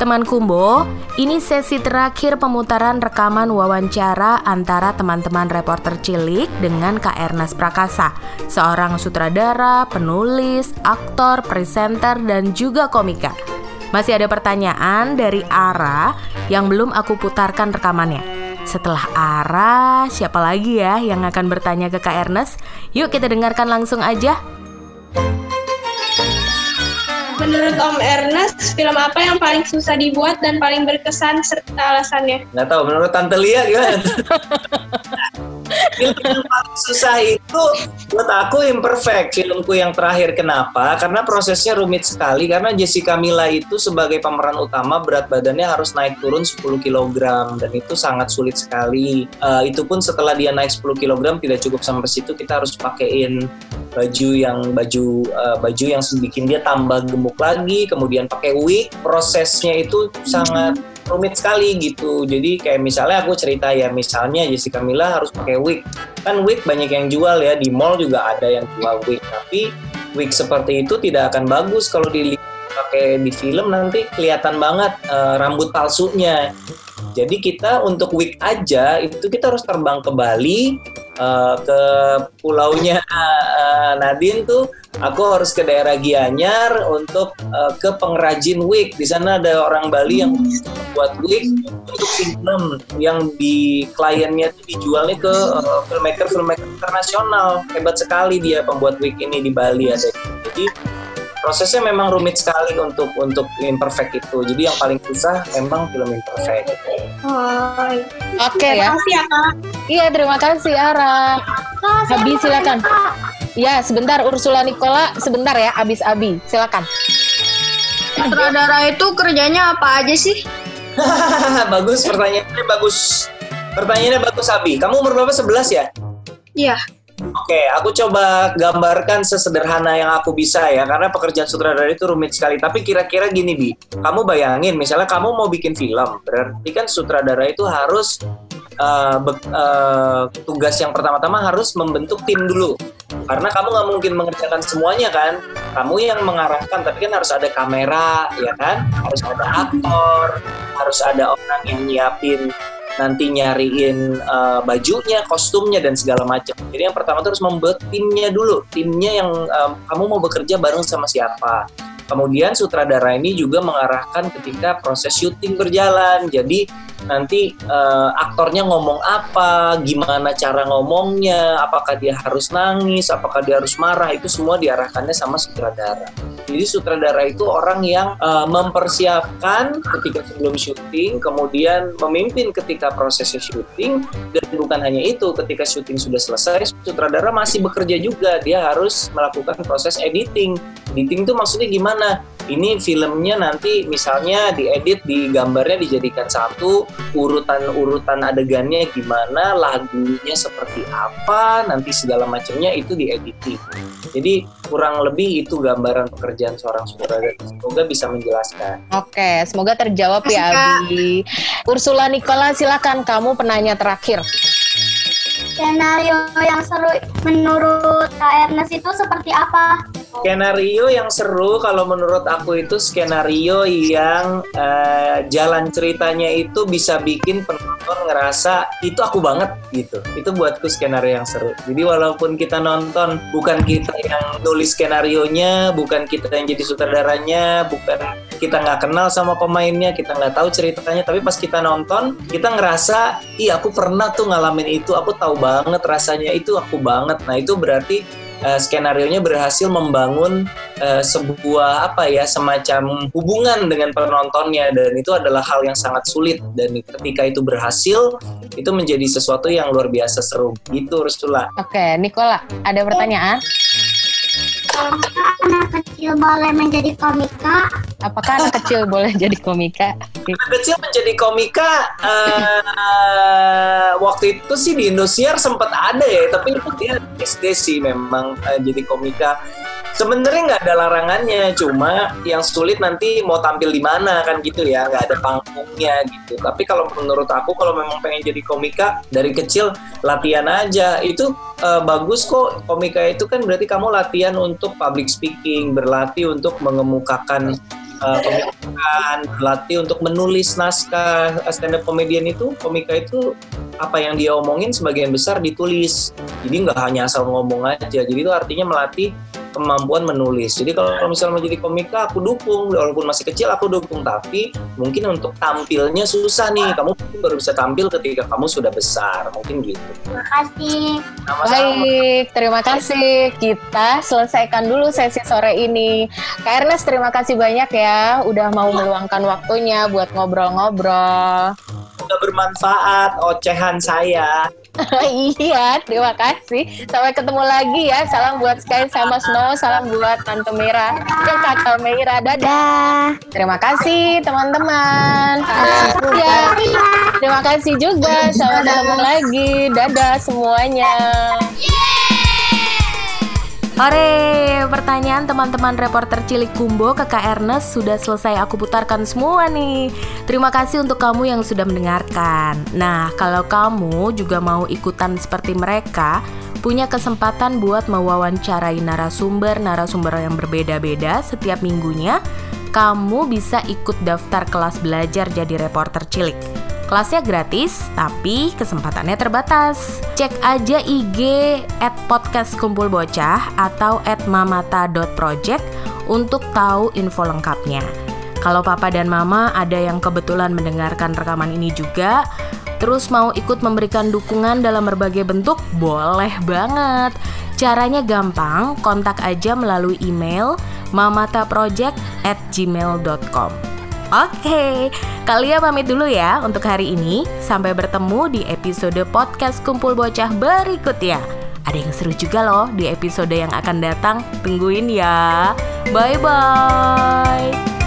Teman Kumbo, ini sesi terakhir pemutaran rekaman wawancara antara teman-teman reporter cilik dengan Kak Ernest Prakasa, seorang sutradara, penulis, aktor, presenter, dan juga komika. Masih ada pertanyaan dari Ara yang belum aku putarkan rekamannya. Setelah Ara, siapa lagi ya yang akan bertanya ke Kak Ernest? Yuk kita dengarkan langsung aja. Menurut Om Ernest, film apa yang paling susah dibuat dan paling berkesan serta alasannya? Nggak tahu, menurut Tante Lia gimana? film yang paling susah itu buat aku imperfect. Filmku yang terakhir kenapa? Karena prosesnya rumit sekali. Karena Jessica Mila itu sebagai pemeran utama berat badannya harus naik turun 10 kg dan itu sangat sulit sekali. Uh, itu pun setelah dia naik 10 kg tidak cukup sampai situ kita harus pakaiin baju yang baju uh, baju yang bikin dia tambah gemuk lagi kemudian pakai wig prosesnya itu sangat rumit sekali gitu. Jadi kayak misalnya aku cerita ya, misalnya Jessica Mila harus pakai wig. Kan wig banyak yang jual ya, di mall juga ada yang jual wig. Tapi wig seperti itu tidak akan bagus kalau di pakai di film nanti kelihatan banget uh, rambut palsunya. Jadi kita untuk wig aja itu kita harus terbang ke Bali, uh, ke pulaunya uh, Nadine tuh aku harus ke daerah Gianyar untuk uh, ke pengrajin wig. Di sana ada orang Bali yang buat wig untuk film yang di kliennya itu dijualnya ke uh, filmmaker filmmaker internasional. Hebat sekali dia pembuat wig ini di Bali ada. Jadi prosesnya memang rumit sekali untuk untuk imperfect itu. Jadi yang paling susah memang film imperfect. Oh, Oke okay, ya. Terima kasih ya kak. Iya terima kasih Ara. Habis silakan. Ya, sebentar Ursula Nicola, sebentar ya, abis Abi. Silakan. Sutradara itu kerjanya apa aja sih? bagus pertanyaannya bagus. Pertanyaannya bagus Abi. Kamu umur berapa? 11 ya? Iya. Oke, aku coba gambarkan sesederhana yang aku bisa ya, karena pekerjaan sutradara itu rumit sekali. Tapi kira-kira gini, Bi. Kamu bayangin, misalnya kamu mau bikin film, berarti kan sutradara itu harus uh, uh, tugas yang pertama-tama harus membentuk tim dulu. Karena kamu nggak mungkin mengerjakan semuanya kan. Kamu yang mengarahkan, tapi kan harus ada kamera, ya kan? Harus ada aktor, harus ada orang yang nyiapin nanti nyariin uh, bajunya, kostumnya dan segala macam. Jadi yang pertama terus membuat timnya dulu, timnya yang um, kamu mau bekerja bareng sama siapa. Kemudian sutradara ini juga mengarahkan ketika proses syuting berjalan. Jadi nanti uh, aktornya ngomong apa, gimana cara ngomongnya, apakah dia harus nangis, apakah dia harus marah, itu semua diarahkannya sama sutradara. Jadi sutradara itu orang yang uh, mempersiapkan ketika sebelum syuting, kemudian memimpin ketika prosesnya syuting, dan bukan hanya itu, ketika syuting sudah selesai, sutradara masih bekerja juga, dia harus melakukan proses editing. Editing itu maksudnya gimana? Ini filmnya nanti misalnya diedit, di gambarnya dijadikan satu, urutan-urutan adegannya gimana, lagunya seperti apa, nanti segala macamnya itu diediting. Jadi kurang lebih itu gambaran pekerjaan seorang sutradara. Semoga bisa menjelaskan. Oke, semoga terjawab ya Abi. Ursula Nicola, silakan kamu penanya terakhir. Skenario yang seru menurut Kak Ernest itu seperti apa? Skenario yang seru kalau menurut aku itu skenario yang uh, jalan ceritanya itu bisa bikin penonton ngerasa itu aku banget gitu. Itu buatku skenario yang seru. Jadi walaupun kita nonton bukan kita yang nulis skenario nya, bukan kita yang jadi sutradaranya, bukan kita nggak kenal sama pemainnya, kita nggak tahu ceritanya, tapi pas kita nonton kita ngerasa, iya aku pernah tuh ngalamin itu, aku tahu banget rasanya itu aku banget. Nah itu berarti uh, skenario nya berhasil membangun uh, sebuah apa ya semacam hubungan dengan penontonnya dan itu adalah hal yang sangat sulit dan ketika itu berhasil itu menjadi sesuatu yang luar biasa seru gitu Rusula. Oke, Nikola, ada pertanyaan? Apakah anak kecil boleh menjadi komika? Apakah anak kecil boleh jadi komika? Anak kecil menjadi komika uh, waktu itu sih di Indosiar sempat ada ya, tapi itu dia SD sih memang uh, jadi komika. Sebenarnya nggak ada larangannya, cuma yang sulit nanti mau tampil di mana kan gitu ya, nggak ada panggungnya gitu. Tapi kalau menurut aku kalau memang pengen jadi komika dari kecil latihan aja itu uh, bagus kok. Komika itu kan berarti kamu latihan untuk public speaking, berlatih untuk mengemukakan uh, pemikiran, berlatih untuk menulis naskah stand up comedian itu, komika itu apa yang dia omongin sebagian besar ditulis. Jadi nggak hanya asal ngomong aja. Jadi itu artinya melatih kemampuan menulis. Jadi kalau misalnya mau jadi komika, aku dukung. Walaupun masih kecil, aku dukung. Tapi mungkin untuk tampilnya susah nih. Kamu baru bisa tampil ketika kamu sudah besar. Mungkin gitu. Terima kasih. Sama-sama. Baik, terima kasih. Kita selesaikan dulu sesi sore ini. Kak Ernest, terima kasih banyak ya udah mau meluangkan waktunya buat ngobrol-ngobrol. Udah bermanfaat ocehan saya. iya, terima kasih. Sampai ketemu lagi ya. Salam buat Sky sama Snow, salam buat Tante Mira dan Kakak Mira. Dadah. Terima kasih teman-teman. Ya, terima kasih juga. Sampai ketemu lagi. Dadah semuanya. Ore, pertanyaan teman-teman reporter Cilik Kumbo ke Kak Ernest sudah selesai aku putarkan semua nih. Terima kasih untuk kamu yang sudah mendengarkan. Nah, kalau kamu juga mau ikutan seperti mereka, punya kesempatan buat mewawancarai narasumber-narasumber yang berbeda-beda setiap minggunya, kamu bisa ikut daftar kelas belajar jadi reporter cilik. Kelasnya gratis, tapi kesempatannya terbatas. Cek aja IG at podcast kumpul bocah atau at mamata.project untuk tahu info lengkapnya. Kalau papa dan mama ada yang kebetulan mendengarkan rekaman ini juga, terus mau ikut memberikan dukungan dalam berbagai bentuk, boleh banget. Caranya gampang, kontak aja melalui email mamataproject at gmail.com. Oke, kalian pamit dulu ya untuk hari ini. Sampai bertemu di episode podcast Kumpul Bocah berikutnya. Ada yang seru juga loh di episode yang akan datang. Tungguin ya. Bye bye.